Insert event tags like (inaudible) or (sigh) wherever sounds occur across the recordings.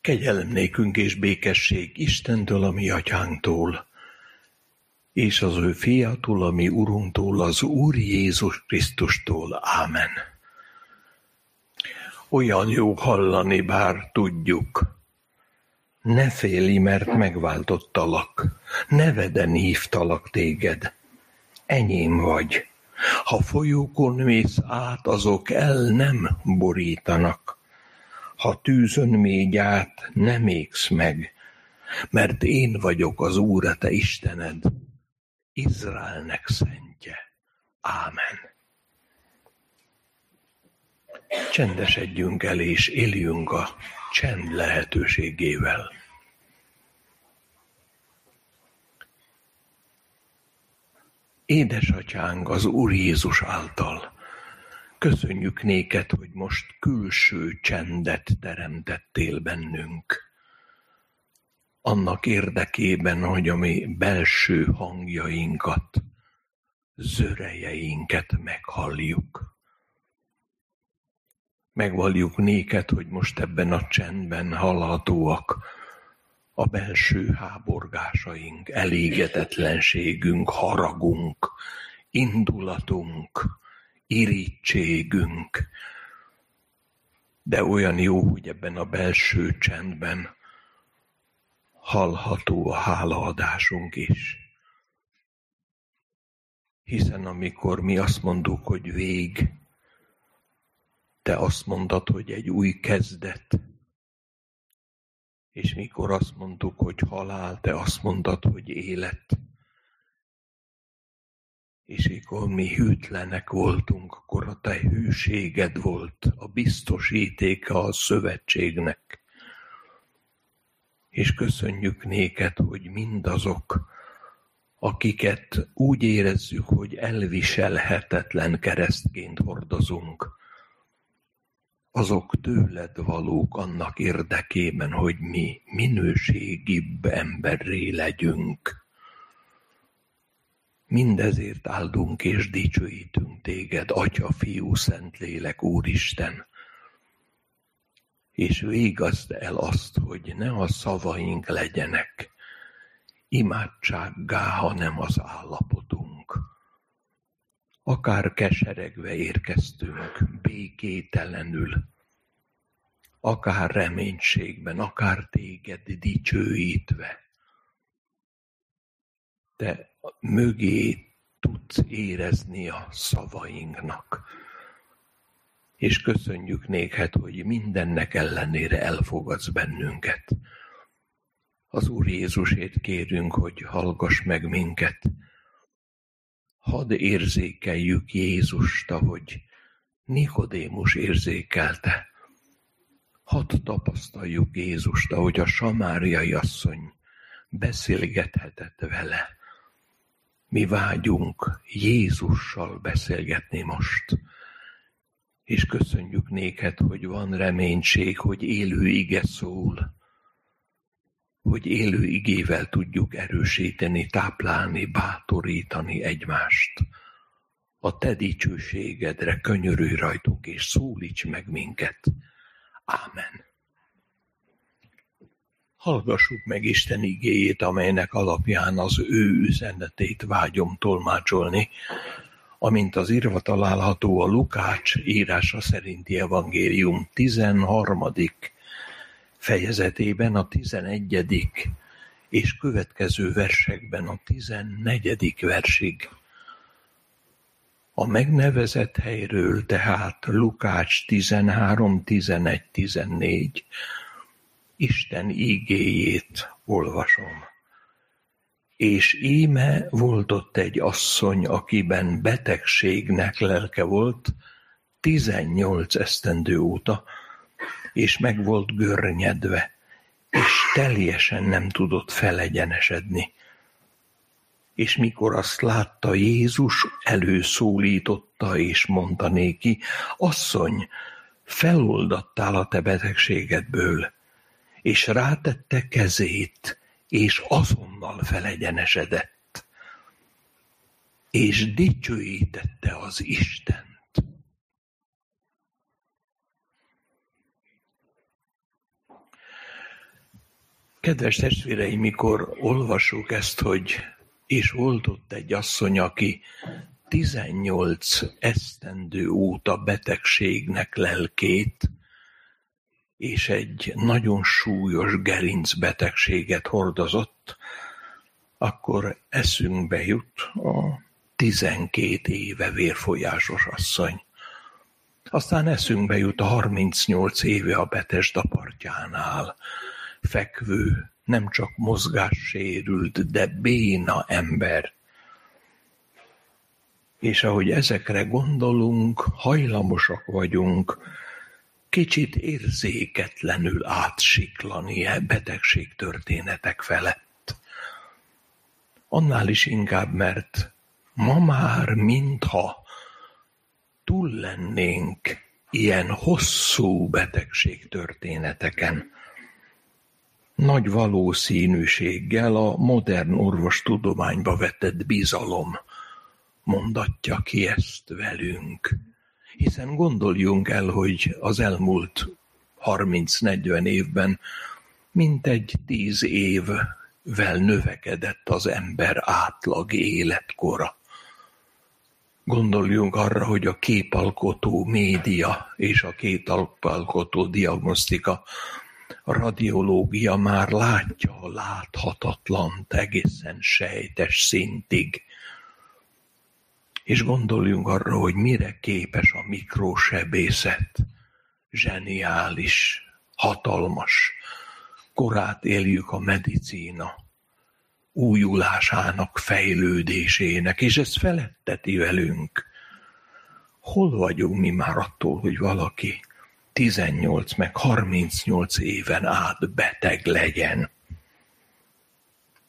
Kegyelem nékünk és békesség Istentől, a mi atyánktól, és az ő fiától, a mi urunktól, az Úr Jézus Krisztustól. Ámen. Olyan jó hallani, bár tudjuk. Ne félj, mert megváltottalak, neveden hívtalak téged. Enyém vagy. Ha folyókon mész át, azok el nem borítanak ha tűzön mégy át, nem égsz meg, mert én vagyok az Úr, a te Istened, Izraelnek szentje. Ámen. Csendesedjünk el és éljünk a csend lehetőségével. Édesatyánk az Úr Jézus által, Köszönjük néked, hogy most külső csendet teremtettél bennünk. Annak érdekében, hogy a mi belső hangjainkat, zörejeinket meghalljuk. Megvalljuk néked, hogy most ebben a csendben hallhatóak a belső háborgásaink, elégedetlenségünk, haragunk, indulatunk, irítségünk. De olyan jó, hogy ebben a belső csendben hallható a hálaadásunk is. Hiszen amikor mi azt mondjuk, hogy vég, te azt mondod, hogy egy új kezdet. És mikor azt mondtuk, hogy halál, te azt mondod, hogy élet. És mikor mi hűtlenek voltunk, akkor a te hűséged volt a biztosítéka a szövetségnek. És köszönjük néked, hogy mindazok, akiket úgy érezzük, hogy elviselhetetlen keresztként hordozunk, azok tőled valók annak érdekében, hogy mi minőségibb emberré legyünk. Mindezért áldunk és dicsőítünk téged, Atya, Fiú, Szentlélek, Úristen. És végazd el azt, hogy ne a szavaink legyenek imádsággá, hanem az állapotunk. Akár keseregve érkeztünk, békételenül, akár reménységben, akár téged dicsőítve. Te mögé tudsz érezni a szavainknak. És köszönjük néked, hogy mindennek ellenére elfogadsz bennünket. Az Úr Jézusét kérünk, hogy hallgass meg minket. Hadd érzékeljük Jézust, ahogy Nikodémus érzékelte. Hadd tapasztaljuk Jézust, ahogy a samáriai asszony beszélgethetett vele mi vágyunk Jézussal beszélgetni most. És köszönjük néked, hogy van reménység, hogy élő ige szól, hogy élő igével tudjuk erősíteni, táplálni, bátorítani egymást. A te dicsőségedre könyörülj rajtunk, és szólíts meg minket. Ámen. Hallgassuk meg Isten igéjét, amelynek alapján az ő üzenetét vágyom tolmácsolni, amint az írva található a Lukács írása szerinti evangélium 13. fejezetében a 11. és következő versekben a 14. versig. A megnevezett helyről tehát Lukács 13, 11, 14 Isten igéjét olvasom. És íme volt ott egy asszony, akiben betegségnek lelke volt, tizennyolc esztendő óta, és meg volt görnyedve, és teljesen nem tudott felegyenesedni. És mikor azt látta Jézus, előszólította, és mondta néki, asszony, feloldattál a te betegségedből, és rátette kezét, és azonnal felegyenesedett, és dicsőítette az Istent. Kedves testvéreim, mikor olvasjuk ezt, hogy és volt ott egy asszony, aki 18 esztendő óta betegségnek lelkét, és egy nagyon súlyos gerincbetegséget hordozott, akkor eszünkbe jut a 12 éve vérfolyásos asszony. Aztán eszünkbe jut a 38 éve a Betesda partjánál fekvő, nem csak mozgássérült, de béna ember. És ahogy ezekre gondolunk, hajlamosak vagyunk kicsit érzéketlenül átsiklani e betegség történetek felett. Annál is inkább, mert ma már mintha túl lennénk ilyen hosszú betegség történeteken. Nagy valószínűséggel a modern orvostudományba vetett bizalom mondatja ki ezt velünk. Hiszen gondoljunk el, hogy az elmúlt 30-40 évben mintegy tíz évvel növekedett az ember átlag életkora. Gondoljunk arra, hogy a képalkotó média és a képalkotó diagnosztika a radiológia már látja a láthatatlant egészen sejtes szintig. És gondoljunk arra, hogy mire képes a mikrosebészet. Zseniális, hatalmas. Korát éljük a medicína újulásának, fejlődésének, és ez feletteti velünk. Hol vagyunk mi már attól, hogy valaki 18 meg 38 éven át beteg legyen.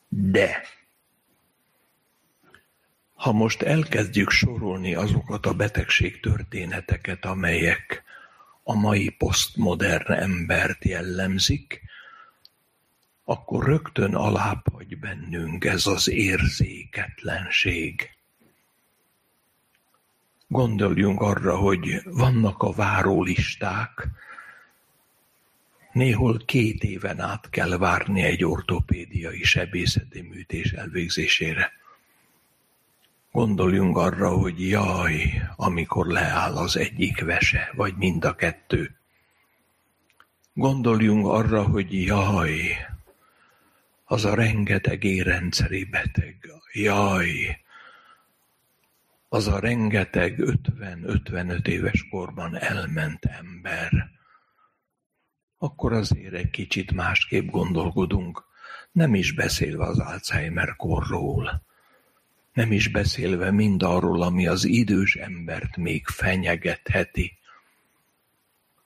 De ha most elkezdjük sorolni azokat a betegség történeteket, amelyek a mai posztmodern embert jellemzik, akkor rögtön alábbhagy bennünk ez az érzéketlenség. Gondoljunk arra, hogy vannak a várólisták, néhol két éven át kell várni egy ortopédiai sebészeti műtés elvégzésére. Gondoljunk arra, hogy jaj, amikor leáll az egyik vese, vagy mind a kettő. Gondoljunk arra, hogy jaj, az a rengeteg érrendszeri beteg, jaj, az a rengeteg ötven-ötvenöt éves korban elment ember, akkor azért egy kicsit másképp gondolkodunk, nem is beszélve az Alzheimer korról, nem is beszélve mindarról, ami az idős embert még fenyegetheti,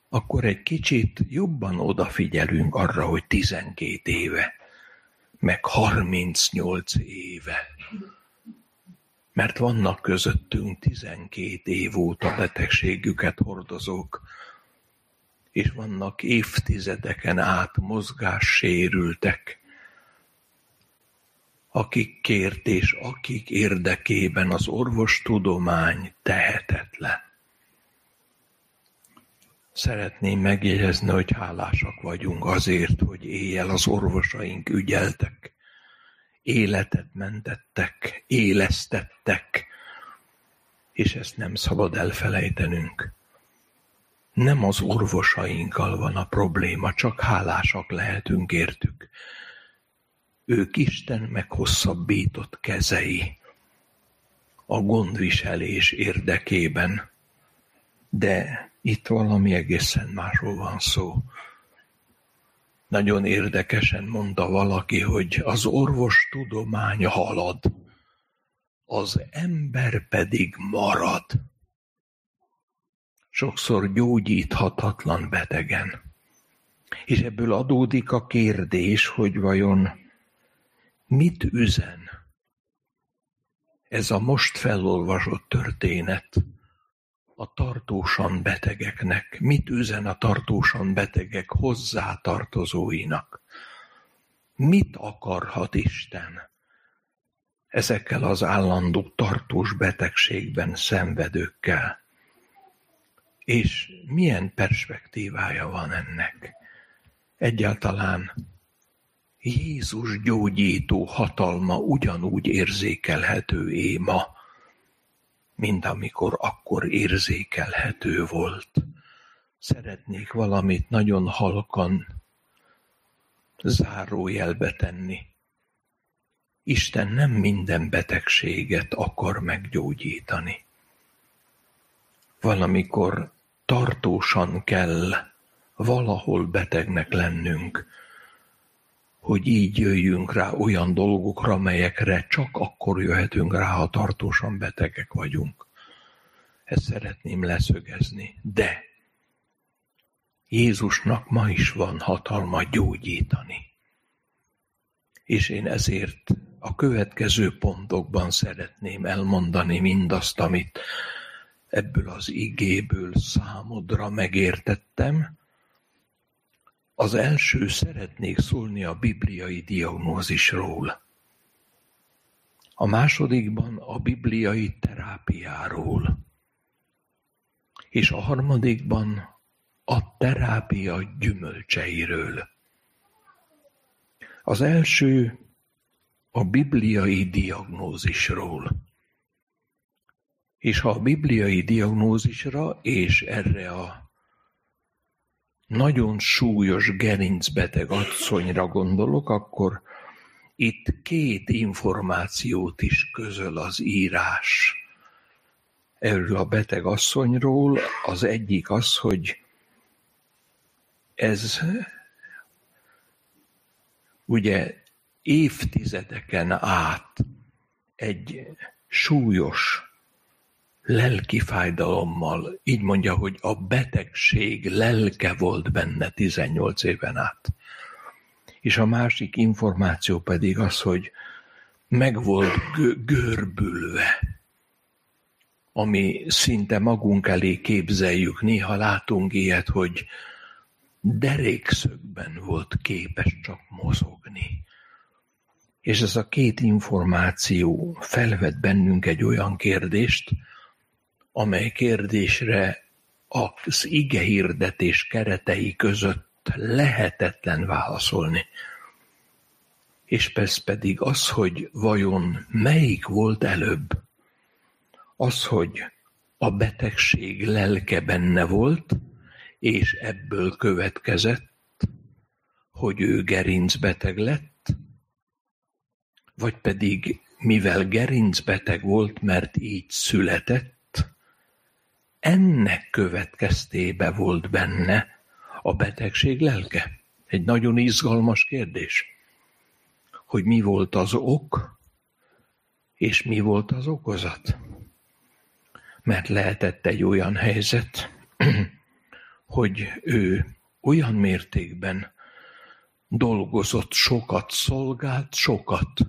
akkor egy kicsit jobban odafigyelünk arra, hogy tizenkét éve, meg harmincnyolc éve. Mert vannak közöttünk tizenkét év óta betegségüket hordozók, és vannak évtizedeken át mozgássérültek, akik kért és akik érdekében az orvostudomány tehetetlen. Szeretném megjegyezni, hogy hálásak vagyunk azért, hogy éjjel az orvosaink ügyeltek, életet mentettek, élesztettek, és ezt nem szabad elfelejtenünk. Nem az orvosainkkal van a probléma, csak hálásak lehetünk értük. Ők Isten meghosszabbított kezei a gondviselés érdekében, de itt valami egészen másról van szó. Nagyon érdekesen mondta valaki, hogy az orvostudomány halad, az ember pedig marad. Sokszor gyógyíthatatlan betegen. És ebből adódik a kérdés, hogy vajon mit üzen ez a most felolvasott történet a tartósan betegeknek, mit üzen a tartósan betegek hozzátartozóinak? Mit akarhat Isten ezekkel az állandó tartós betegségben szenvedőkkel? És milyen perspektívája van ennek? Egyáltalán Jézus gyógyító hatalma ugyanúgy érzékelhető éma, mint amikor akkor érzékelhető volt. Szeretnék valamit nagyon halkan zárójelbe tenni. Isten nem minden betegséget akar meggyógyítani. Valamikor tartósan kell valahol betegnek lennünk, hogy így jöjjünk rá olyan dolgokra, amelyekre csak akkor jöhetünk rá, ha tartósan betegek vagyunk. Ezt szeretném leszögezni. De Jézusnak ma is van hatalma gyógyítani. És én ezért a következő pontokban szeretném elmondani mindazt, amit ebből az igéből számodra megértettem. Az első szeretnék szólni a bibliai diagnózisról. A másodikban a bibliai terápiáról. És a harmadikban a terápia gyümölcseiről. Az első a bibliai diagnózisról. És ha a bibliai diagnózisra és erre a nagyon súlyos gerincbeteg asszonyra gondolok, akkor itt két információt is közöl az írás erről a beteg asszonyról. Az egyik az, hogy ez ugye évtizedeken át egy súlyos lelki fájdalommal, így mondja, hogy a betegség lelke volt benne 18 éven át. És a másik információ pedig az, hogy meg volt görbülve, ami szinte magunk elé képzeljük. Néha látunk ilyet, hogy derékszögben volt képes csak mozogni. És ez a két információ felvet bennünk egy olyan kérdést, amely kérdésre az ige hirdetés keretei között lehetetlen válaszolni. És ez pedig az, hogy vajon melyik volt előbb? Az, hogy a betegség lelke benne volt, és ebből következett, hogy ő gerincbeteg lett, vagy pedig mivel gerincbeteg volt, mert így született, ennek következtébe volt benne a betegség lelke. Egy nagyon izgalmas kérdés, hogy mi volt az ok, és mi volt az okozat. Mert lehetett egy olyan helyzet, (clears throat) hogy ő olyan mértékben dolgozott sokat, szolgált sokat,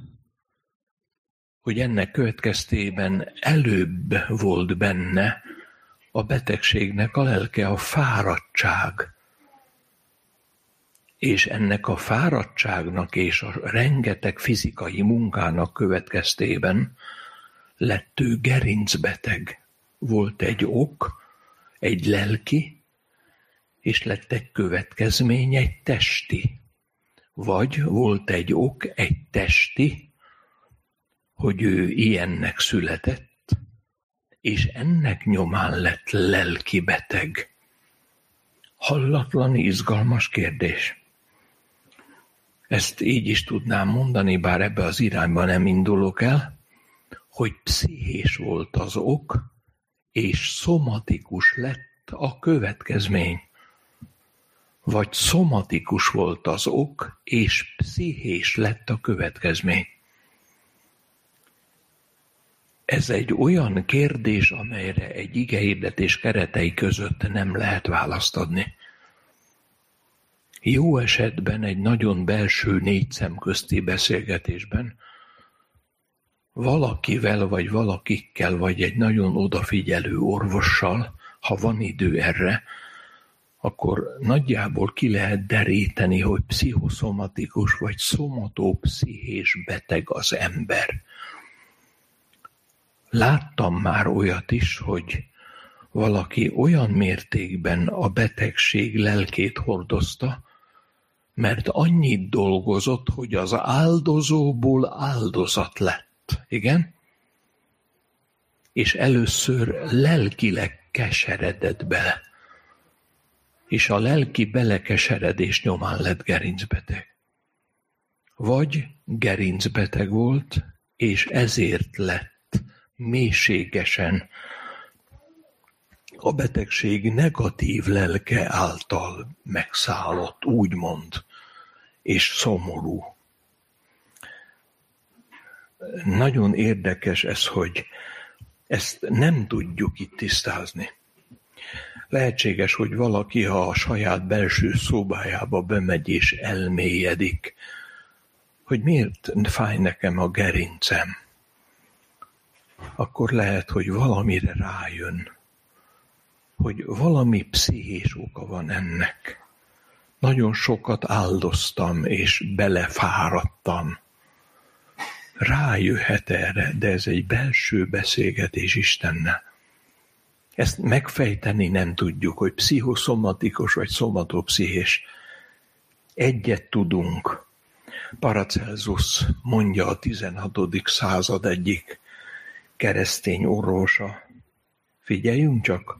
hogy ennek következtében előbb volt benne a betegségnek a lelke, a fáradtság. És ennek a fáradtságnak és a rengeteg fizikai munkának következtében lett ő gerincbeteg. Volt egy ok, egy lelki, és lett egy következmény, egy testi. Vagy volt egy ok, egy testi, hogy ő ilyennek született, és ennek nyomán lett lelki beteg. Hallatlan, izgalmas kérdés. Ezt így is tudnám mondani, bár ebbe az irányba nem indulok el, hogy pszichés volt az ok, és szomatikus lett a következmény. Vagy szomatikus volt az ok, és pszichés lett a következmény. Ez egy olyan kérdés, amelyre egy igehirdetés keretei között nem lehet választ adni. Jó esetben egy nagyon belső négy szem közti beszélgetésben valakivel vagy valakikkel, vagy egy nagyon odafigyelő orvossal, ha van idő erre, akkor nagyjából ki lehet deríteni, hogy pszichoszomatikus vagy szomatopszichés beteg az ember. Láttam már olyat is, hogy valaki olyan mértékben a betegség lelkét hordozta, mert annyit dolgozott, hogy az áldozóból áldozat lett. Igen? És először lelkileg keseredett bele. És a lelki belekeseredés nyomán lett gerincbeteg. Vagy gerincbeteg volt, és ezért lett mélységesen a betegség negatív lelke által megszállott, úgymond, és szomorú. Nagyon érdekes ez, hogy ezt nem tudjuk itt tisztázni. Lehetséges, hogy valaki, ha a saját belső szobájába bemegy és elmélyedik, hogy miért fáj nekem a gerincem, akkor lehet, hogy valamire rájön, hogy valami pszichés oka van ennek. Nagyon sokat áldoztam, és belefáradtam. Rájöhet erre, de ez egy belső beszélgetés Istennel. Ezt megfejteni nem tudjuk, hogy pszichoszomatikus vagy szomatopszichés. Egyet tudunk. Paracelsus mondja a 16. század egyik keresztény orvosa. Figyeljünk csak,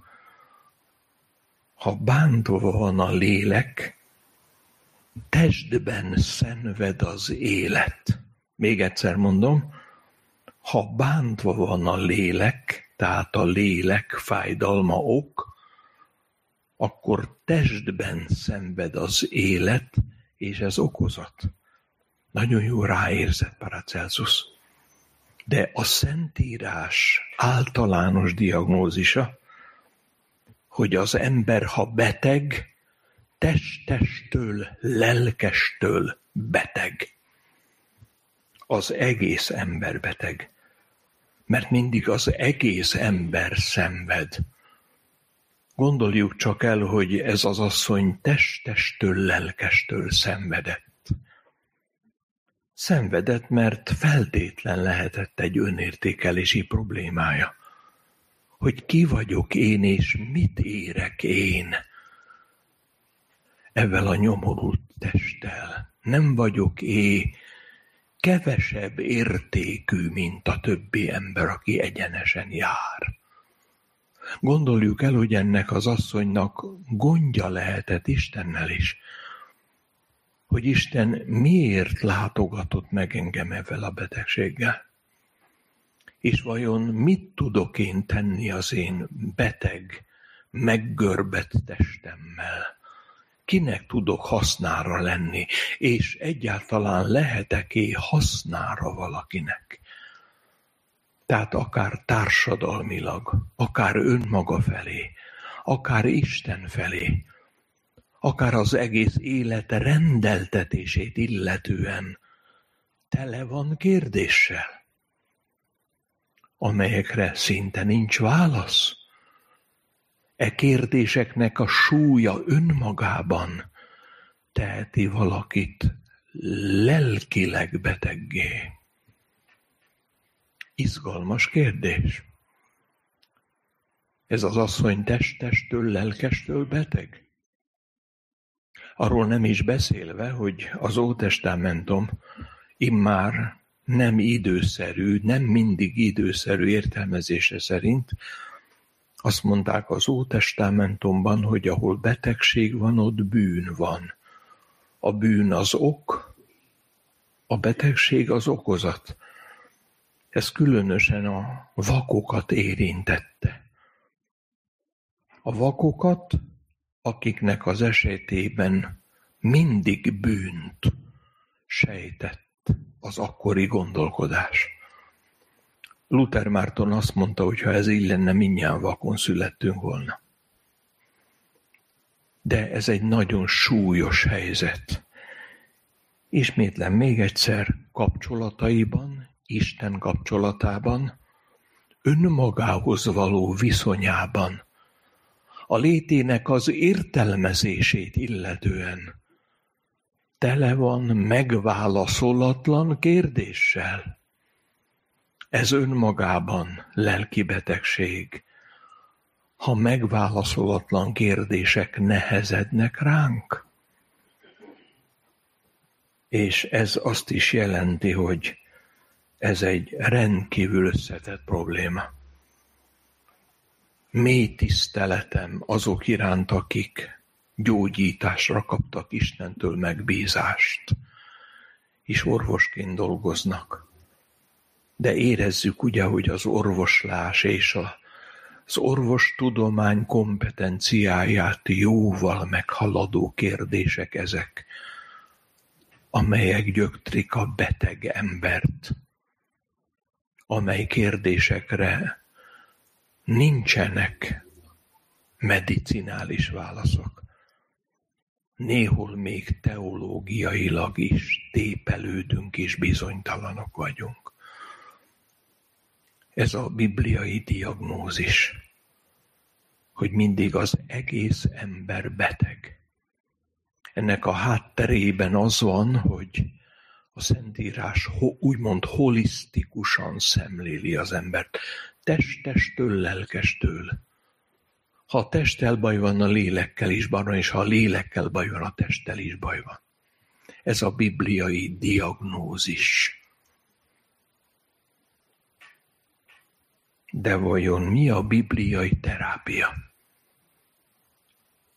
ha bántva van a lélek, testben szenved az élet. Még egyszer mondom, ha bántva van a lélek, tehát a lélek fájdalma ok, akkor testben szenved az élet, és ez okozat. Nagyon jó ráérzett Paracelsus. De a Szentírás általános diagnózisa, hogy az ember, ha beteg, testestől, lelkestől beteg. Az egész ember beteg. Mert mindig az egész ember szenved. Gondoljuk csak el, hogy ez az asszony testestől, lelkestől szenvedett. Szenvedett, mert feltétlen lehetett egy önértékelési problémája hogy ki vagyok én és mit érek én ezzel a nyomorult testtel. Nem vagyok é kevesebb értékű, mint a többi ember, aki egyenesen jár. Gondoljuk el, hogy ennek az asszonynak gondja lehetett Istennel is, hogy Isten miért látogatott meg engem ezzel a betegséggel. És vajon mit tudok én tenni az én beteg, meggörbett testemmel? Kinek tudok hasznára lenni, és egyáltalán lehetek-é hasznára valakinek? Tehát akár társadalmilag, akár önmaga felé, akár Isten felé, akár az egész élet rendeltetését illetően tele van kérdéssel amelyekre szinte nincs válasz? E kérdéseknek a súlya önmagában teheti valakit lelkileg beteggé. Izgalmas kérdés. Ez az asszony testestől, lelkestől beteg? Arról nem is beszélve, hogy az Ótestamentum immár nem időszerű, nem mindig időszerű értelmezése szerint azt mondták az Ótestamentumban, hogy ahol betegség van, ott bűn van. A bűn az ok, a betegség az okozat. Ez különösen a vakokat érintette. A vakokat, akiknek az esetében mindig bűnt sejtett az akkori gondolkodás. Luther Márton azt mondta, hogy ha ez így lenne, mindjárt vakon születtünk volna. De ez egy nagyon súlyos helyzet. Ismétlen még egyszer, kapcsolataiban, Isten kapcsolatában, önmagához való viszonyában, a létének az értelmezését illetően, tele van megválaszolatlan kérdéssel. Ez önmagában lelki betegség, ha megválaszolatlan kérdések nehezednek ránk. És ez azt is jelenti, hogy ez egy rendkívül összetett probléma. Mély tiszteletem azok iránt, akik gyógyításra kaptak Istentől megbízást, és orvosként dolgoznak. De érezzük ugye, hogy az orvoslás és a, az orvostudomány kompetenciáját jóval meghaladó kérdések ezek, amelyek gyöktrik a beteg embert, amely kérdésekre nincsenek medicinális válaszok. Néhol még teológiailag is tépelődünk és bizonytalanok vagyunk. Ez a bibliai diagnózis, hogy mindig az egész ember beteg. Ennek a hátterében az van, hogy a Szentírás úgymond holisztikusan szemléli az embert, testestől, lelkestől. Ha a testtel baj van, a lélekkel is baj van, és ha a lélekkel baj van, a testtel is baj van. Ez a bibliai diagnózis. De vajon mi a bibliai terápia?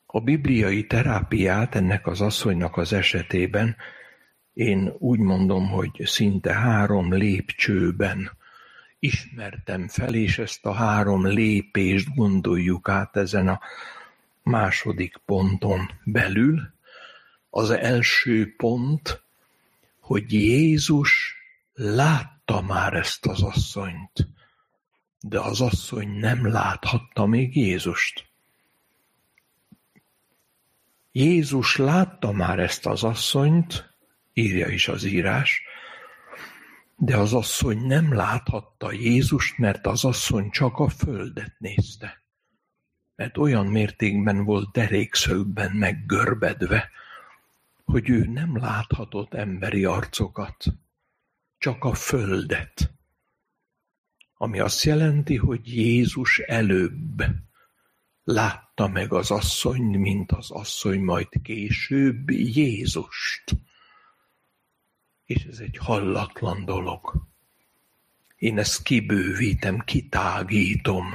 A bibliai terápiát ennek az asszonynak az esetében én úgy mondom, hogy szinte három lépcsőben ismertem fel, és ezt a három lépést gondoljuk át ezen a második ponton belül. Az első pont, hogy Jézus látta már ezt az asszonyt, de az asszony nem láthatta még Jézust. Jézus látta már ezt az asszonyt, írja is az írás, de az asszony nem láthatta Jézust, mert az asszony csak a földet nézte. Mert olyan mértékben volt derékszögben meggörbedve, hogy ő nem láthatott emberi arcokat, csak a földet. Ami azt jelenti, hogy Jézus előbb látta meg az asszony, mint az asszony majd később Jézust. És ez egy hallatlan dolog. Én ezt kibővítem, kitágítom,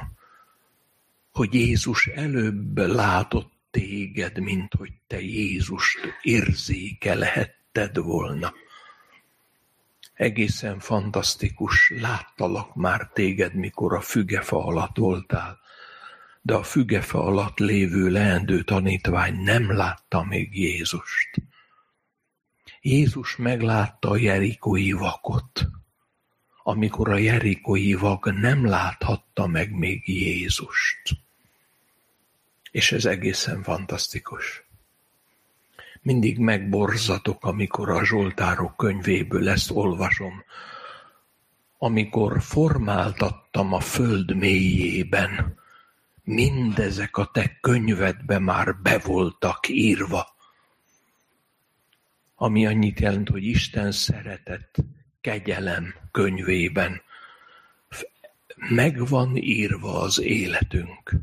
hogy Jézus előbb látott téged, mint hogy te Jézust érzékelhetted volna. Egészen fantasztikus, láttalak már téged, mikor a fügefa alatt voltál, de a fügefa alatt lévő leendő tanítvány nem látta még Jézust. Jézus meglátta a jerikói vakot, amikor a jerikói vak nem láthatta meg még Jézust. És ez egészen fantasztikus. Mindig megborzatok, amikor a Zsoltárok könyvéből ezt olvasom, amikor formáltattam a föld mélyében, mindezek a te könyvedbe már be voltak írva, ami annyit jelent, hogy Isten szeretet, kegyelem könyvében meg van írva az életünk.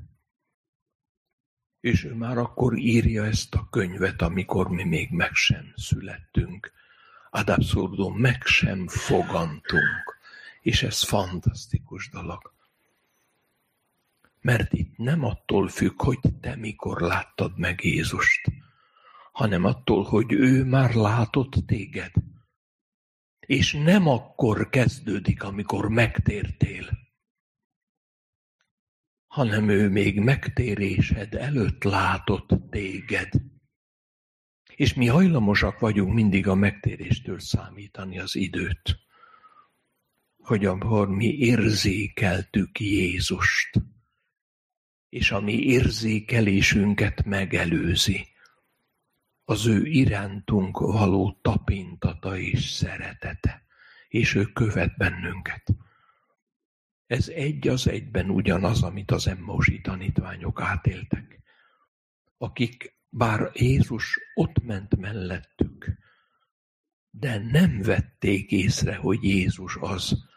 És ő már akkor írja ezt a könyvet, amikor mi még meg sem születtünk. Ad absurdum, meg sem fogantunk. És ez fantasztikus dolog. Mert itt nem attól függ, hogy te mikor láttad meg Jézust, hanem attól, hogy ő már látott téged. És nem akkor kezdődik, amikor megtértél, hanem ő még megtérésed előtt látott téged. És mi hajlamosak vagyunk mindig a megtéréstől számítani az időt, hogy amikor mi érzékeltük Jézust, és a mi érzékelésünket megelőzi, az ő irántunk való tapintata és szeretete, és ő követ bennünket. Ez egy az egyben ugyanaz, amit az emmausi tanítványok átéltek, akik bár Jézus ott ment mellettük, de nem vették észre, hogy Jézus az.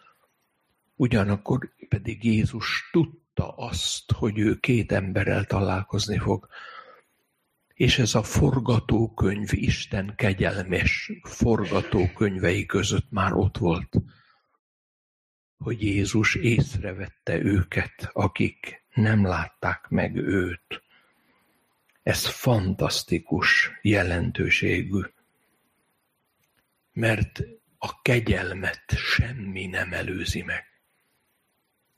Ugyanakkor pedig Jézus tudta azt, hogy ő két emberrel találkozni fog, És ez a forgatókönyv, Isten kegyelmes forgatókönyvei között már ott volt, hogy Jézus észrevette őket, akik nem látták meg őt. Ez fantasztikus jelentőségű, mert a kegyelmet semmi nem előzi meg.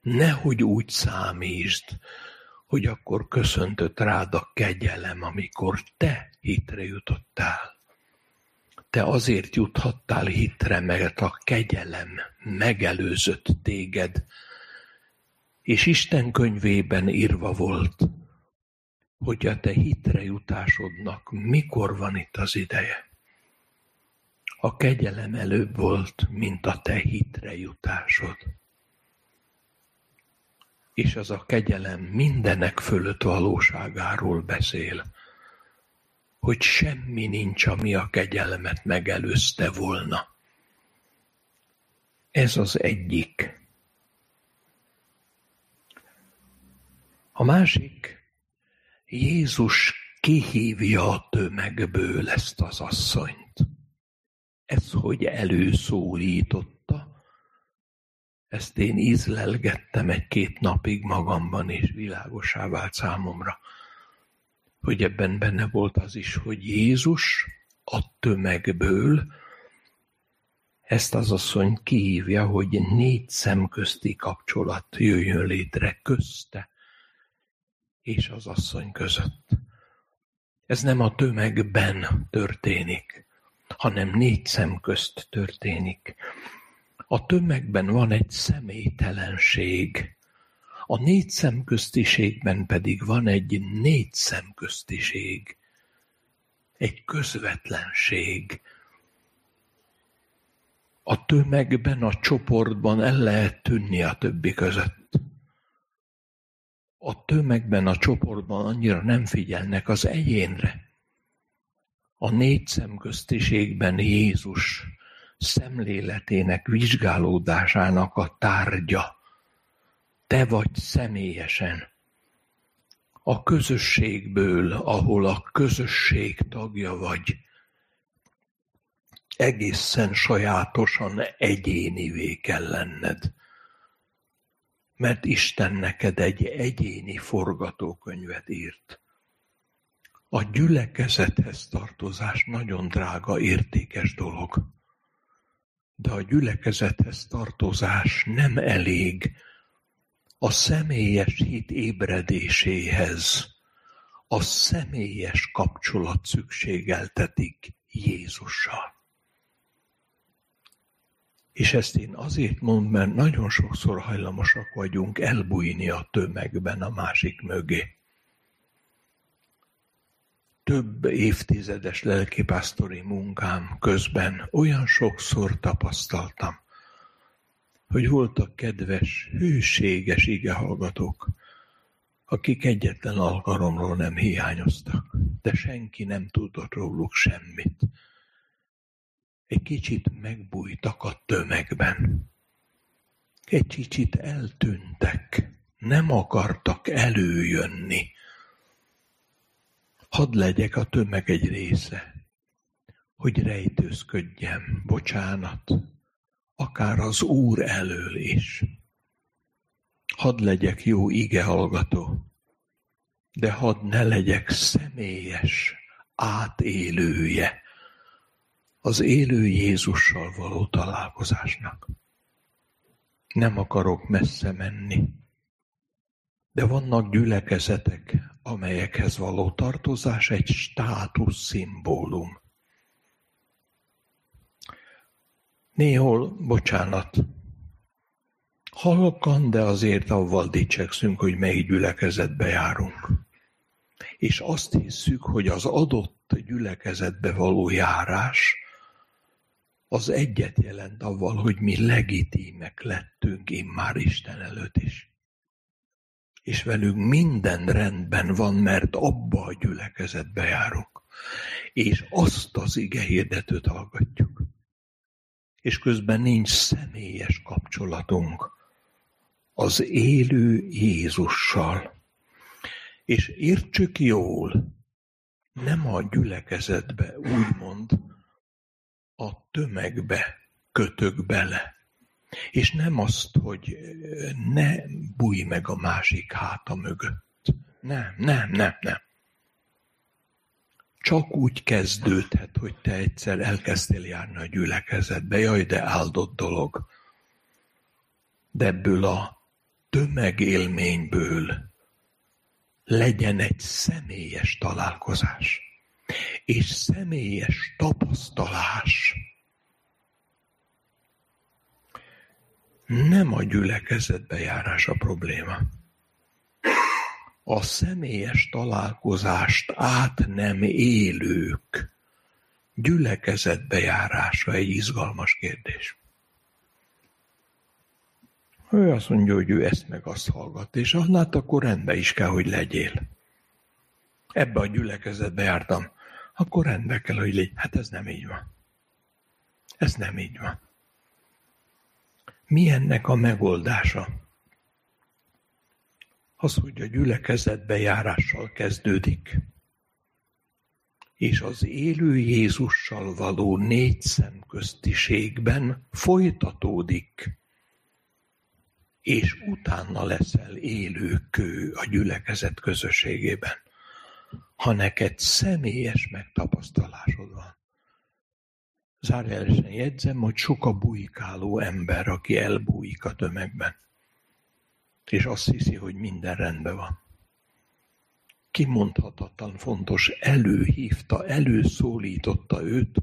Nehogy úgy számítsd, hogy akkor köszöntött rád a kegyelem, amikor te hitre jutottál. Te azért juthattál hitre, mert a kegyelem megelőzött téged, és Isten könyvében írva volt, hogy a te hitre jutásodnak mikor van itt az ideje. A kegyelem előbb volt, mint a te hitre jutásod és az a kegyelem mindenek fölött valóságáról beszél, hogy semmi nincs, ami a kegyelmet megelőzte volna. Ez az egyik. A másik, Jézus kihívja a tömegből ezt az asszonyt. Ez, hogy előszólította, ezt én ízlelgettem egy-két napig magamban, és világosá vált számomra, hogy ebben benne volt az is, hogy Jézus a tömegből ezt az asszony kihívja, hogy négy szemközti kapcsolat jöjjön létre közte és az asszony között. Ez nem a tömegben történik, hanem négy szem közt történik. A tömegben van egy személytelenség, a négy szemköztiségben pedig van egy négy szemköztiség, egy közvetlenség. A tömegben, a csoportban el lehet tűnni a többi között. A tömegben, a csoportban annyira nem figyelnek az egyénre. A négy szemköztiségben Jézus szemléletének vizsgálódásának a tárgya. Te vagy személyesen. A közösségből, ahol a közösség tagja vagy, egészen sajátosan egyénivé kell lenned. Mert Isten neked egy egyéni forgatókönyvet írt. A gyülekezethez tartozás nagyon drága, értékes dolog. De a gyülekezethez tartozás nem elég a személyes hit ébredéséhez. A személyes kapcsolat szükségeltetik Jézussal. És ezt én azért mondom, mert nagyon sokszor hajlamosak vagyunk elbújni a tömegben a másik mögé több évtizedes lelkipásztori munkám közben olyan sokszor tapasztaltam, hogy voltak kedves, hűséges igehallgatók, akik egyetlen alkalomról nem hiányoztak, de senki nem tudott róluk semmit. Egy kicsit megbújtak a tömegben. Egy kicsit eltűntek, nem akartak előjönni Hadd legyek a tömeg egy része, hogy rejtőzködjem, bocsánat, akár az Úr elől is. Hadd legyek jó ige hallgató, de hadd ne legyek személyes átélője az élő Jézussal való találkozásnak. Nem akarok messze menni, de vannak gyülekezetek, amelyekhez való tartozás egy státuszszimbólum. Néhol, bocsánat, halkan, de azért avval dicsekszünk, hogy melyik gyülekezetbe járunk. És azt hisszük, hogy az adott gyülekezetbe való járás az egyet jelent avval, hogy mi legitímek lettünk immár Isten előtt is és velünk minden rendben van, mert abba a gyülekezetbe járunk, és azt az ige hirdetőt hallgatjuk. És közben nincs személyes kapcsolatunk az élő Jézussal. És értsük jól, nem a gyülekezetbe, úgymond a tömegbe kötök bele. És nem azt, hogy ne bújj meg a másik háta mögött. Nem, nem, nem, nem. Csak úgy kezdődhet, hogy te egyszer elkezdtél járni a gyülekezetbe. Jaj, de áldott dolog. De ebből a tömegélményből legyen egy személyes találkozás és személyes tapasztalás. Nem a gyülekezetbe járás a probléma. A személyes találkozást át nem élők gyülekezetbe járása egy izgalmas kérdés. Ő azt mondja, hogy ő ezt meg azt hallgat, és hát akkor rendben is kell, hogy legyél. Ebbe a gyülekezetbe jártam, akkor rendben kell, hogy légy. Hát ez nem így van. Ez nem így van. Mi ennek a megoldása? Az, hogy a gyülekezetbe járással kezdődik, és az élő Jézussal való négy szemköztiségben folytatódik. És utána leszel élő kő a gyülekezet közösségében, ha neked személyes megtapasztalásod van. Zárójelesen jegyzem, hogy sok a bujkáló ember, aki elbújik a tömegben, és azt hiszi, hogy minden rendben van. Kimondhatatlan fontos, előhívta, előszólította őt,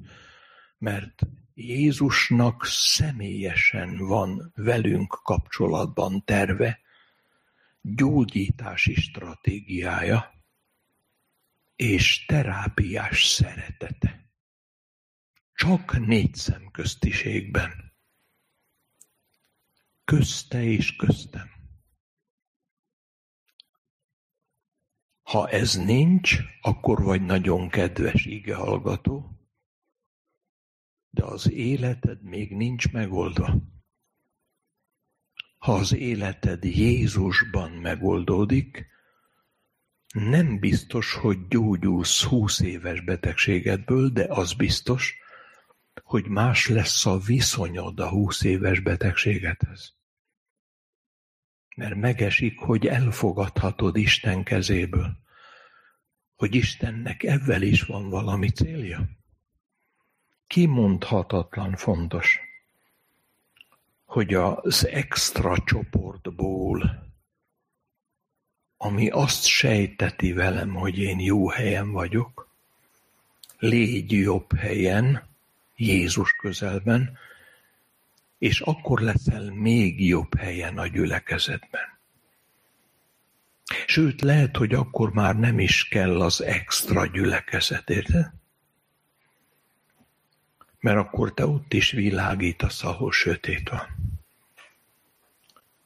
mert Jézusnak személyesen van velünk kapcsolatban terve, gyógyítási stratégiája és terápiás szeretete. Csak négy szemköztiségben. Közte és köztem. Ha ez nincs, akkor vagy nagyon kedves igehallgató, de az életed még nincs megoldva. Ha az életed Jézusban megoldódik, nem biztos, hogy gyógyulsz húsz éves betegségedből, de az biztos, hogy más lesz a viszonyod a húsz éves betegségedhez. Mert megesik, hogy elfogadhatod Isten kezéből, hogy Istennek ebben is van valami célja kimondhatatlan fontos, hogy az extra csoportból, ami azt sejteti velem, hogy én jó helyen vagyok, légy jobb helyen, Jézus közelben, és akkor leszel még jobb helyen a gyülekezetben. Sőt, lehet, hogy akkor már nem is kell az extra gyülekezet, érted? Mert akkor te ott is világítasz, ahol sötét van.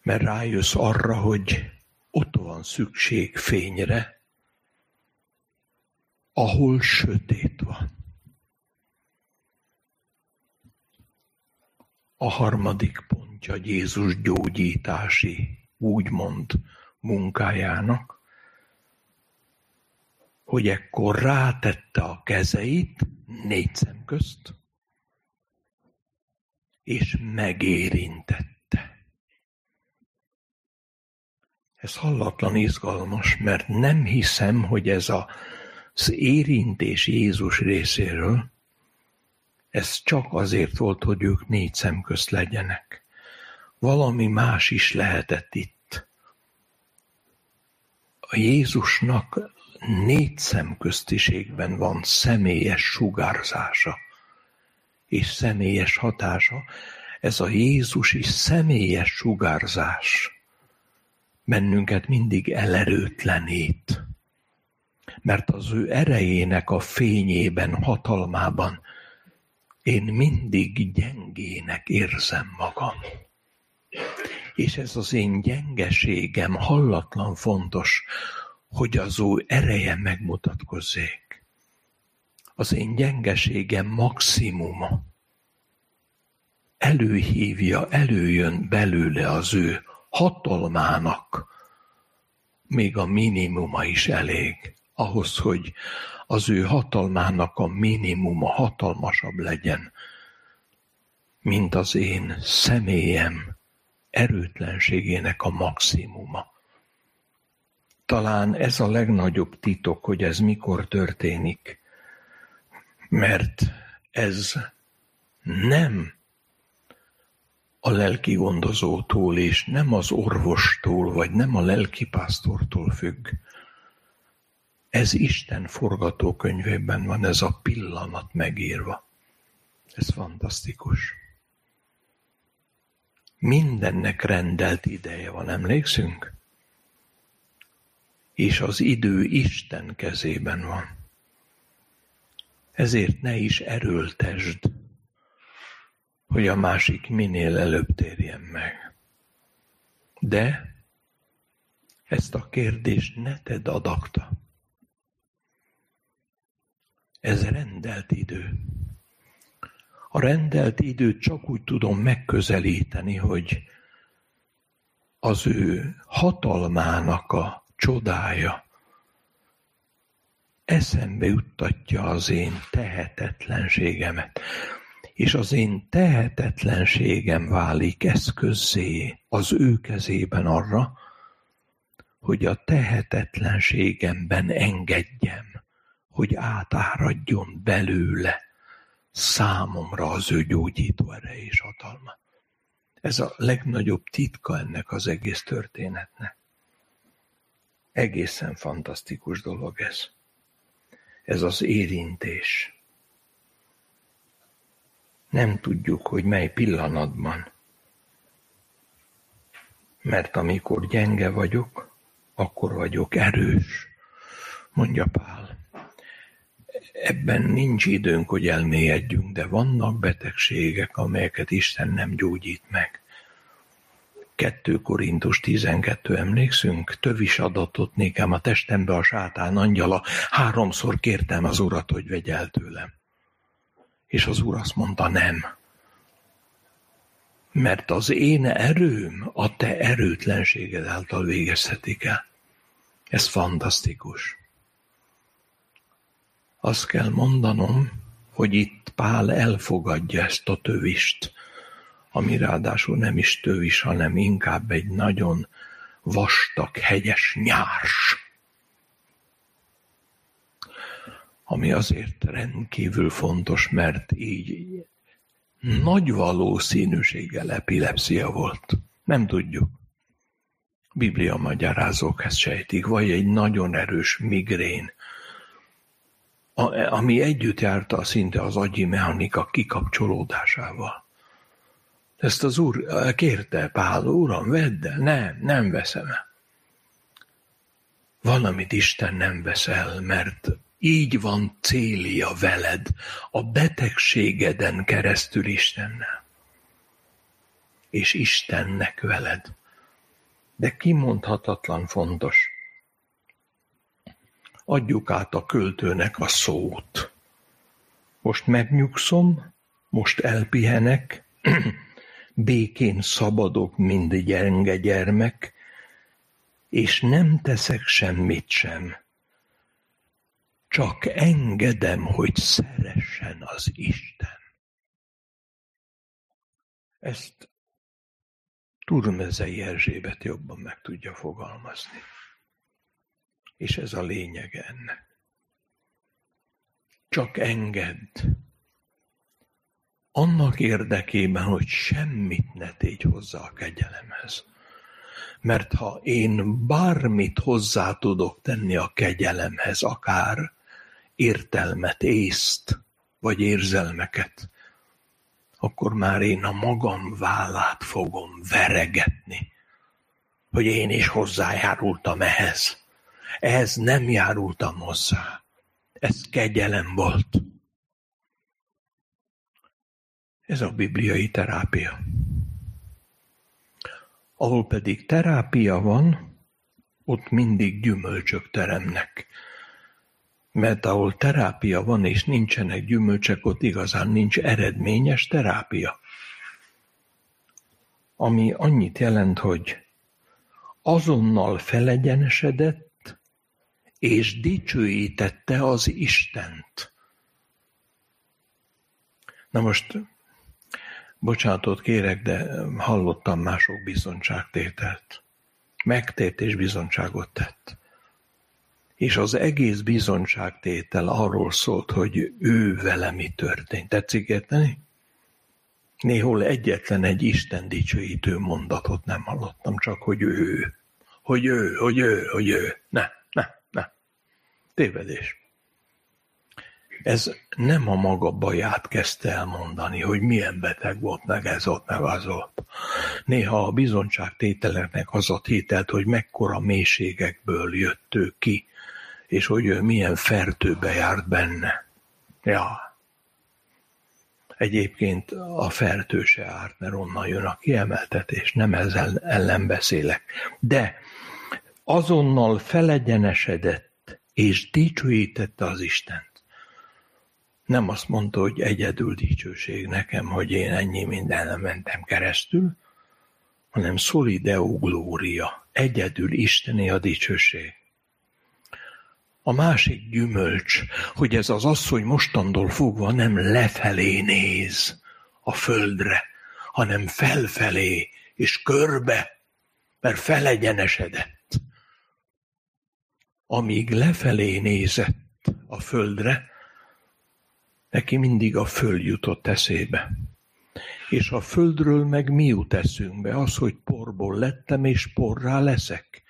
Mert rájössz arra, hogy ott van szükség fényre, ahol sötét van. A harmadik pontja Jézus gyógyítási, úgymond munkájának, hogy ekkor rátette a kezeit négy szem közt, és megérintette. Ez hallatlan izgalmas, mert nem hiszem, hogy ez az érintés Jézus részéről, ez csak azért volt, hogy ők négy szem közt legyenek. Valami más is lehetett itt. A Jézusnak négy szemköztiségben van személyes sugárzása és személyes hatása, ez a Jézusi személyes sugárzás bennünket mindig elerőtlenít. Mert az ő erejének a fényében, hatalmában én mindig gyengének érzem magam. És ez az én gyengeségem hallatlan fontos, hogy az ő ereje megmutatkozzék az én gyengeségem maximuma. Előhívja, előjön belőle az ő hatalmának, még a minimuma is elég ahhoz, hogy az ő hatalmának a minimuma hatalmasabb legyen, mint az én személyem erőtlenségének a maximuma. Talán ez a legnagyobb titok, hogy ez mikor történik, mert ez nem a lelki gondozótól és nem az orvostól, vagy nem a lelkipásztortól függ. Ez Isten forgatókönyvében van ez a pillanat megírva. Ez fantasztikus. Mindennek rendelt ideje van, emlékszünk? És az idő Isten kezében van. Ezért ne is erőltesd, hogy a másik minél előbb térjen meg. De ezt a kérdést ne tedd adakta. Ez rendelt idő. A rendelt időt csak úgy tudom megközelíteni, hogy az ő hatalmának a csodája eszembe juttatja az én tehetetlenségemet, és az én tehetetlenségem válik eszközzé az ő kezében arra, hogy a tehetetlenségemben engedjem, hogy átáradjon belőle számomra az ő gyógyító ereje és hatalma. Ez a legnagyobb titka ennek az egész történetnek. Egészen fantasztikus dolog ez. Ez az érintés. Nem tudjuk, hogy mely pillanatban. Mert amikor gyenge vagyok, akkor vagyok erős, mondja Pál. Ebben nincs időnk, hogy elmélyedjünk, de vannak betegségek, amelyeket Isten nem gyógyít meg. 2 Korintus 12, emlékszünk? Tövis adatot nékem a testembe a sátán angyala, háromszor kértem az urat, hogy vegy el tőlem. És az úr azt mondta, nem. Mert az én erőm a te erőtlenséged által végezhetik el. Ez fantasztikus. Azt kell mondanom, hogy itt Pál elfogadja ezt a tövist, ami ráadásul nem is tövis, hanem inkább egy nagyon vastag, hegyes nyárs. Ami azért rendkívül fontos, mert így nagy valószínűséggel epilepsia volt. Nem tudjuk. Biblia magyarázók ezt sejtik, vagy egy nagyon erős migrén, ami együtt járta szinte az agyi mechanika kikapcsolódásával. Ezt az úr kérte Pál, uram, vedd el, nem, nem veszem el. Valamit Isten nem vesz el, mert így van célja veled, a betegségeden keresztül Istennel. És Istennek veled. De kimondhatatlan fontos. Adjuk át a költőnek a szót. Most megnyugszom, most elpihenek, (clears throat) békén szabadok, mind gyenge gyermek, és nem teszek semmit sem. Csak engedem, hogy szeressen az Isten. Ezt Turmezei Erzsébet jobban meg tudja fogalmazni. És ez a lényege ennek. Csak engedd. Annak érdekében, hogy semmit ne tégy hozzá a kegyelemhez. Mert ha én bármit hozzá tudok tenni a kegyelemhez, akár értelmet, észt, vagy érzelmeket, akkor már én a magam vállát fogom veregetni, hogy én is hozzájárultam ehhez. Ehhez nem járultam hozzá. Ez kegyelem volt. Ez a bibliai terápia. Ahol pedig terápia van, ott mindig gyümölcsök teremnek. Mert ahol terápia van és nincsenek gyümölcsök, ott igazán nincs eredményes terápia. Ami annyit jelent, hogy azonnal felegyenesedett, és dicsőítette az Istent. Na most, bocsánatot kérek, de hallottam mások bizonyságtételt. Megtért és bizonyságot tett. És az egész bizonyságtétel arról szólt, hogy ő vele mi történt. Tetszik érteni? Néhol egyetlen egy Isten dicsőítő mondatot nem hallottam, csak hogy ő, hogy ő, hogy ő, hogy ő. Ne. Tévedés. Ez nem a maga baját kezdte elmondani, hogy milyen beteg volt, meg ez ott, meg az ott. Néha a bizonyságtételeknek az a tételt, hogy mekkora mélységekből jött ő ki, és hogy ő milyen fertőbe járt benne. Ja, Egyébként a fertő se árt, mert onnan jön a kiemeltetés, nem ezzel ellen beszélek. De azonnal felegyenesedett, és dicsőítette az Istent. Nem azt mondta, hogy egyedül dicsőség nekem, hogy én ennyi mindenen mentem keresztül, hanem szolideu glória, egyedül Isteni a dicsőség. A másik gyümölcs, hogy ez az asszony mostantól fogva nem lefelé néz a földre, hanem felfelé és körbe, mert felegyenesedett. Amíg lefelé nézett a földre, neki mindig a föld jutott eszébe. És a földről meg mi jut eszünkbe? Az, hogy porból lettem, és porrá leszek.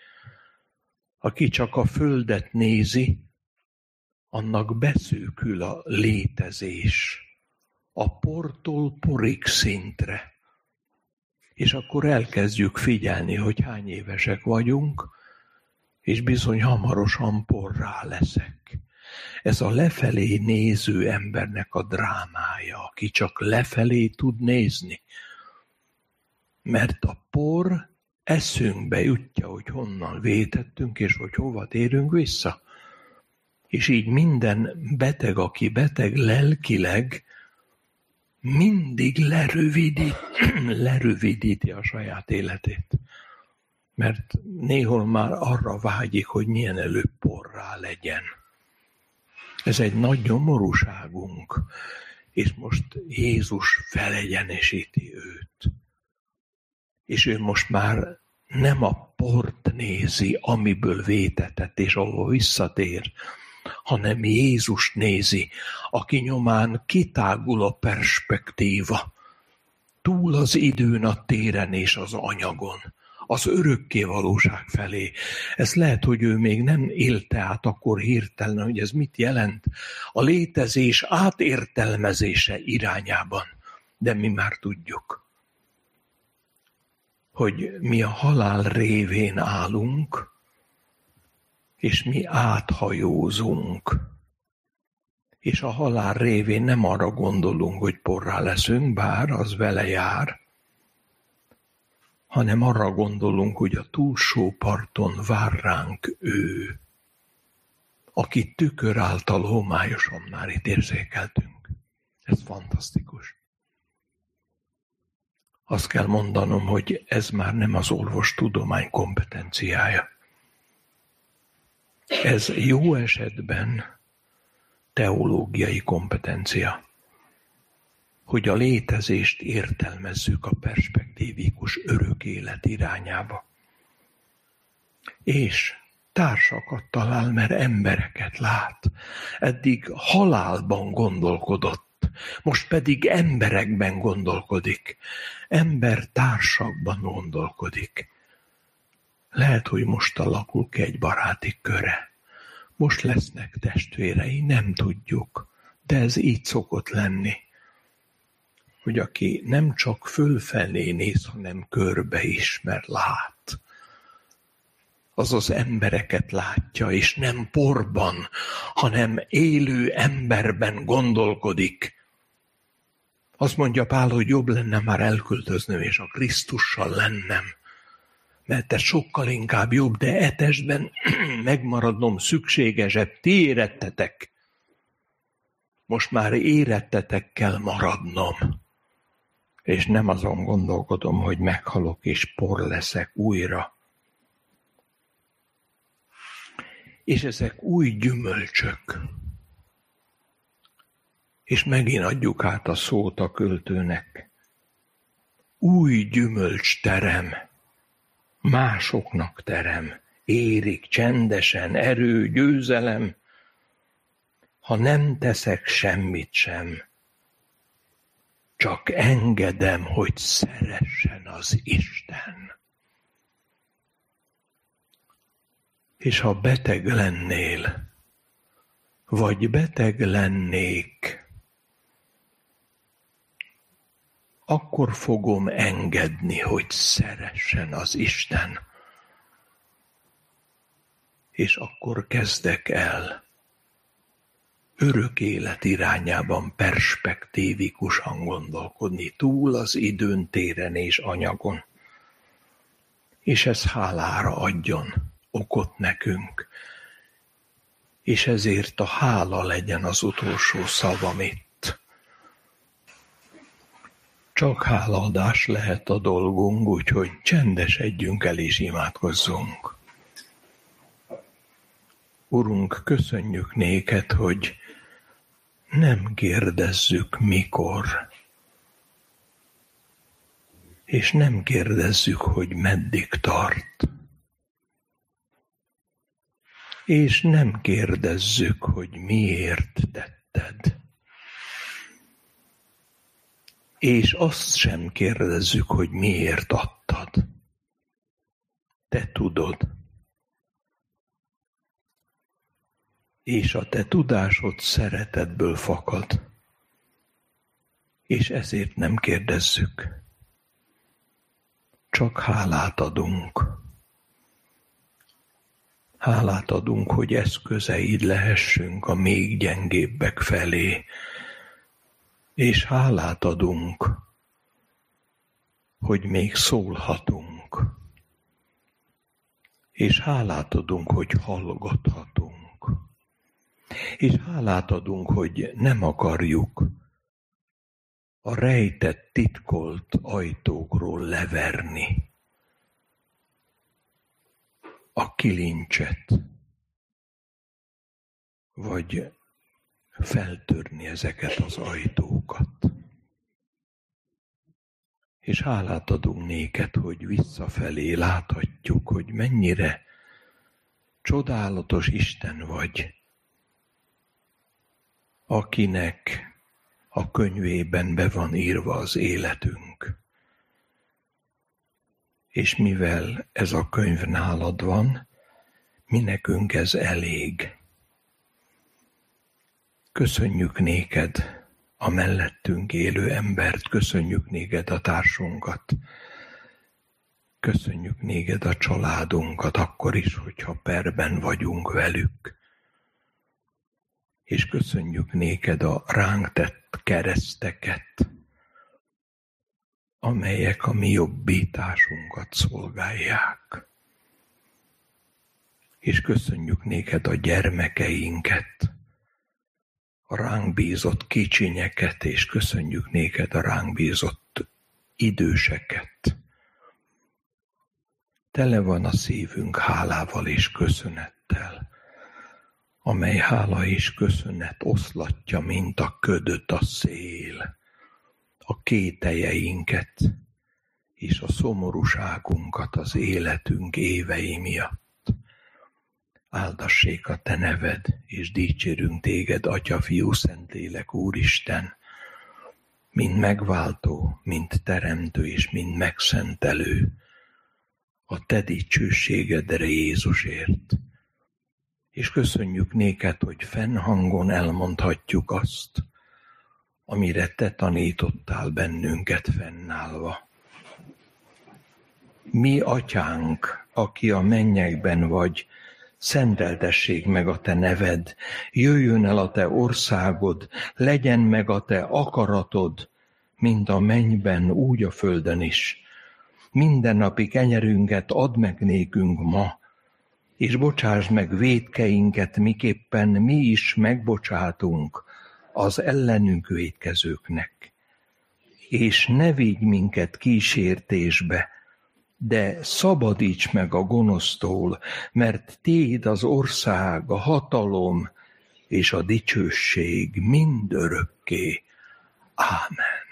Aki csak a földet nézi, annak beszűkül a létezés a portól porig szintre. És akkor elkezdjük figyelni, hogy hány évesek vagyunk, és bizony hamarosan porrá leszek. Ez a lefelé néző embernek a drámája, aki csak lefelé tud nézni. Mert a por eszünkbe jutja, hogy honnan vétettünk, és hogy hova térünk vissza. És így minden beteg, aki beteg lelkileg, mindig lerövidít, (clears throat) lerövidíti a saját életét. Mert néhol már arra vágyik, hogy milyen előbb porrá legyen. Ez egy nagy nyomorúságunk, és most Jézus felegyenesíti őt. És ő most már nem a port nézi, amiből vétetett, és ahol visszatér, hanem Jézus nézi, aki nyomán kitágul a perspektíva, túl az időn, a téren és az anyagon, az örökké valóság felé. Ez lehet, hogy ő még nem élte át akkor hirtelen, hogy ez mit jelent a létezés átértelmezése irányában, de mi már tudjuk hogy mi a halál révén állunk, és mi áthajózunk. És a halál révén nem arra gondolunk, hogy porrá leszünk, bár az vele jár, hanem arra gondolunk, hogy a túlsó parton vár ránk ő, aki tükör által homályosan már itt érzékeltünk. Ez fantasztikus. Azt kell mondanom, hogy ez már nem az orvostudomány kompetenciája. Ez jó esetben teológiai kompetencia, hogy a létezést értelmezzük a perspektívikus örök élet irányába. És társakat talál, mert embereket lát. Eddig halálban gondolkodott, most pedig emberekben gondolkodik, embertársakban gondolkodik. Lehet, hogy most alakul ki egy baráti köre. Most lesznek testvérei, nem tudjuk, de ez így szokott lenni. Hogy aki nem csak fölfelé néz, hanem körbe is, mert lát az az embereket látja, és nem porban, hanem élő emberben gondolkodik. Azt mondja Pál, hogy jobb lenne már elköltöznöm, és a Krisztussal lennem. Mert ez sokkal inkább jobb, de etesben (clears throat) megmaradnom szükségesebb. Ti érettetek. Most már érettetek kell maradnom. És nem azon gondolkodom, hogy meghalok és por leszek újra És ezek új gyümölcsök. És megint adjuk át a szót a költőnek. Új gyümölcs terem, másoknak terem, érik csendesen erő, győzelem, ha nem teszek semmit sem, csak engedem, hogy szeressen az Isten. És ha beteg lennél, vagy beteg lennék, akkor fogom engedni, hogy szeressen az Isten. És akkor kezdek el örök élet irányában perspektívikusan gondolkodni, túl az időn, téren és anyagon. És ez hálára adjon okot nekünk, és ezért a hála legyen az utolsó szavam itt. Csak hálaadás lehet a dolgunk, úgyhogy csendesedjünk el és imádkozzunk. Urunk, köszönjük néked, hogy nem kérdezzük mikor, és nem kérdezzük, hogy meddig tart. És nem kérdezzük, hogy miért tetted. És azt sem kérdezzük, hogy miért adtad. Te tudod. És a te tudásod szeretetből fakad. És ezért nem kérdezzük. Csak hálát adunk. Hálát adunk, hogy eszközeid lehessünk a még gyengébbek felé, és hálát adunk, hogy még szólhatunk, és hálát adunk, hogy hallgathatunk és hálát adunk, hogy nem akarjuk a rejtett, titkolt ajtókról leverni a kilincset, vagy feltörni ezeket az ajtókat. És hálát adunk néked, hogy visszafelé láthatjuk, hogy mennyire csodálatos Isten vagy, akinek a könyvében be van írva az életünk. És mivel ez a könyv nálad van, mi nekünk ez elég. Köszönjük néked a mellettünk élő embert, köszönjük néked a társunkat, köszönjük néked a családunkat, akkor is, hogyha perben vagyunk velük és köszönjük néked a ránk tett kereszteket, amelyek a mi jobbításunkat szolgálják. És köszönjük néked a gyermekeinket, a ránk bízott kicsinyeket, és köszönjük néked a ránk bízott időseket. Tele van a szívünk hálával és köszönettel amely hála és köszönet oszlatja, mint a ködöt a szél, a kételjeinket és a szomorúságunkat az életünk évei miatt. Áldassék a Te neved, és dicsérünk Téged, Atya, Fiú, Szentlélek, Úristen, mind megváltó, mind teremtő, és mind megszentelő, a Te dicsőségedre Jézusért, és köszönjük néked, hogy fennhangon elmondhatjuk azt, amire te tanítottál bennünket fennállva. Mi, atyánk, aki a mennyekben vagy, szenteltessék meg a te neved, jöjjön el a te országod, legyen meg a te akaratod, mint a mennyben, úgy a földön is. Mindennapi kenyerünket add meg nékünk ma, és bocsásd meg védkeinket, miképpen mi is megbocsátunk az ellenünk védkezőknek. És ne vigy minket kísértésbe, de szabadíts meg a gonosztól, mert Téd az ország, a hatalom és a dicsőség mindörökké. Ámen.